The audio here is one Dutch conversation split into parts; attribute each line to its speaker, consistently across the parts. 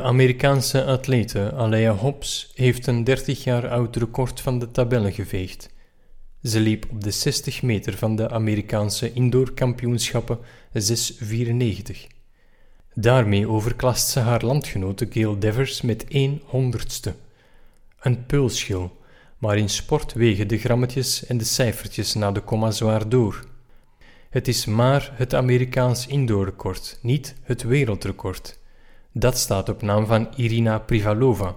Speaker 1: Amerikaanse atlete Alea Hobbs heeft een 30 jaar oud record van de tabellen geveegd. Ze liep op de 60 meter van de Amerikaanse indoorkampioenschappen 6,94. Daarmee overklast ze haar landgenote Gail Devers met 1 honderdste. Een peulschil, maar in sport wegen de grammetjes en de cijfertjes na de komma zwaar door. Het is maar het Amerikaans indoorrecord, niet het wereldrecord. Dat staat op naam van Irina Privalova.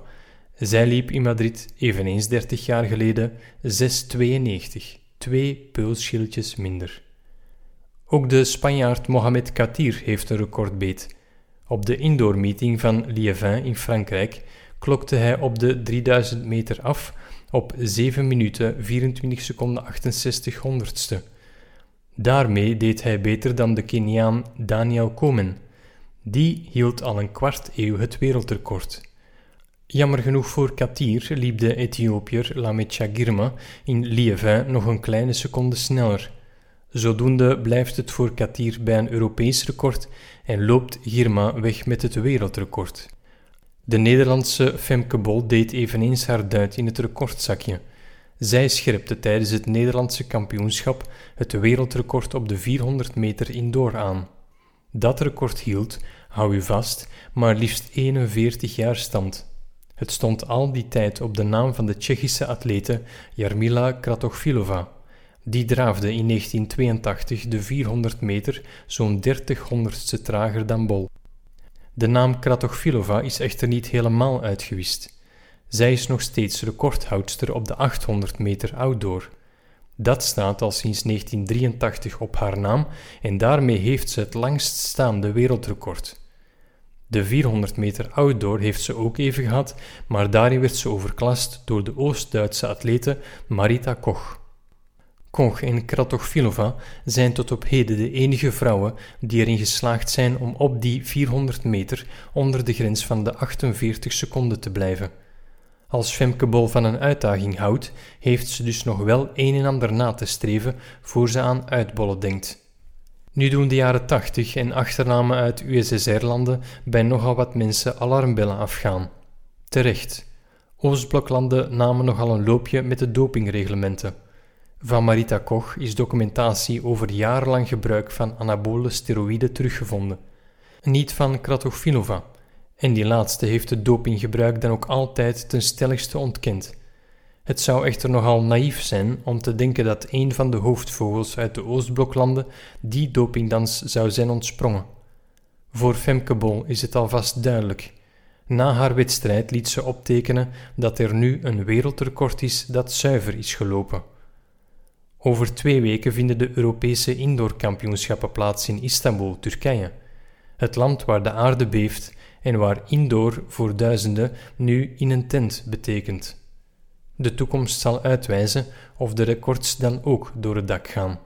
Speaker 1: Zij liep in Madrid eveneens 30 jaar geleden 6,92, twee peulschildjes minder. Ook de Spanjaard Mohamed Katir heeft een recordbeet. Op de indoormeeting van Liévin in Frankrijk klokte hij op de 3000 meter af op 7 minuten 24 seconden 68 honderdste. Daarmee deed hij beter dan de Keniaan Daniel Komen. Die hield al een kwart eeuw het wereldrecord. Jammer genoeg voor Katir liep de Ethiopiër Lamecha Girma in Liévin nog een kleine seconde sneller. Zodoende blijft het voor Katir bij een Europees record en loopt Girma weg met het wereldrecord. De Nederlandse Femke Bol deed eveneens haar duit in het recordzakje. Zij scherpte tijdens het Nederlandse kampioenschap het wereldrecord op de 400 meter indoor aan. Dat record hield, hou u vast, maar liefst 41 jaar stand. Het stond al die tijd op de naam van de Tsjechische atlete Jarmila Kratochvilova. Die draafde in 1982 de 400 meter zo'n 30 honderdste trager dan Bol. De naam Kratochvilova is echter niet helemaal uitgewist. Zij is nog steeds recordhoudster op de 800 meter outdoor. Dat staat al sinds 1983 op haar naam en daarmee heeft ze het langststaande wereldrecord. De 400 meter outdoor heeft ze ook even gehad, maar daarin werd ze overklast door de Oost-Duitse atlete Marita Koch. Koch en Kratochvilova zijn tot op heden de enige vrouwen die erin geslaagd zijn om op die 400 meter onder de grens van de 48 seconden te blijven. Als Femke van een uitdaging houdt, heeft ze dus nog wel een en ander na te streven voor ze aan uitbollen denkt. Nu doen de jaren 80 en achternamen uit USSR-landen bij nogal wat mensen alarmbellen afgaan. Terecht. Oostbloklanden namen nogal een loopje met de dopingreglementen. Van Marita Koch is documentatie over jarenlang gebruik van anabole steroïden teruggevonden. Niet van Kratochvilova, en die laatste heeft het dopinggebruik dan ook altijd ten stelligste ontkend. Het zou echter nogal naïef zijn om te denken dat een van de hoofdvogels uit de Oostbloklanden die dopingdans zou zijn ontsprongen. Voor Femke Bol is het alvast duidelijk. Na haar wedstrijd liet ze optekenen dat er nu een wereldrecord is dat zuiver is gelopen. Over twee weken vinden de Europese indoorkampioenschappen plaats in Istanbul, Turkije. Het land waar de aarde beeft en waar indoor voor duizenden nu in een tent betekent. De toekomst zal uitwijzen of de records dan ook door het dak gaan.